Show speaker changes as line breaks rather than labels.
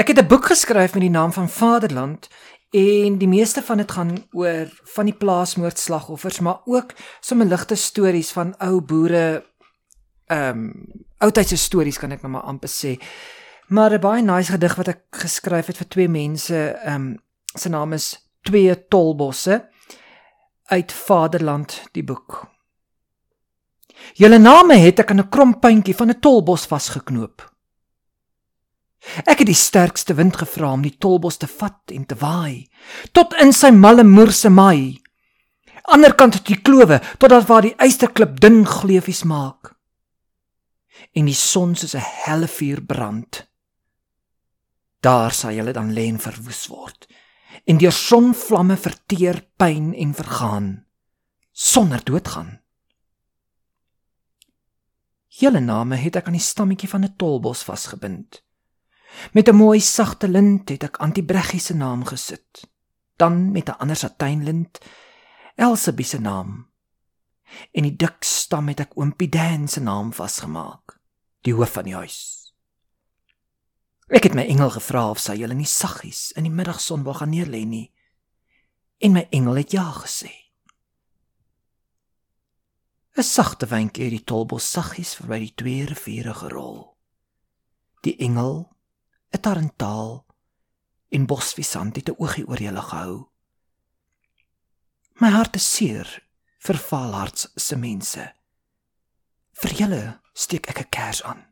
Ek het 'n boek geskryf met die naam van Vaderland en die meeste van dit gaan oor van die plaasmoordslagoffers, maar ook sommer ligte stories van ou boere ehm um, oudtydse stories kan ek nou maar amper sê. Maar 'n baie nice gedig wat ek geskryf het vir twee mense, ehm um, se naam is Twee Tolbosse uit Vaderland die boek. Julle name het ek aan 'n krompuntjie van 'n tolbos vasgeknoop. Ek het die sterkste wind gevra om die tolbos te vat en te waai tot in sy malle moerse maai. Anderkant die klowe totdat waar die eysterklip dun gleufies maak en die son soos 'n helle vuur brand. Daar sal julle dan lê en verwoes word en deur sonvlamme verteer pyn en vergaan sonder doodgaan. Julle name het ek aan die stammetjie van 'n tolbos vasgebind. Met 'n mooi sagte lint het ek Antibreggie se naam gesit. Dan met 'n ander satynlint Elsabie se naam. En die dik stam het ek Oompie Dan se naam vasgemaak, die hoof van die huis. Ek het my engel gevra of sy julle nie saggies in die middagson wil gaan neerlê nie. En my engel het ja gesê. 'n Sagte windjie het die tolbos saggies verby die twee riviere gerol. Die engel 'n tarantaal en bosvisant het 'n oogie oor julle gehou. My hart is seer vir Valharts se mense. Vir julle steek ek 'n kers aan.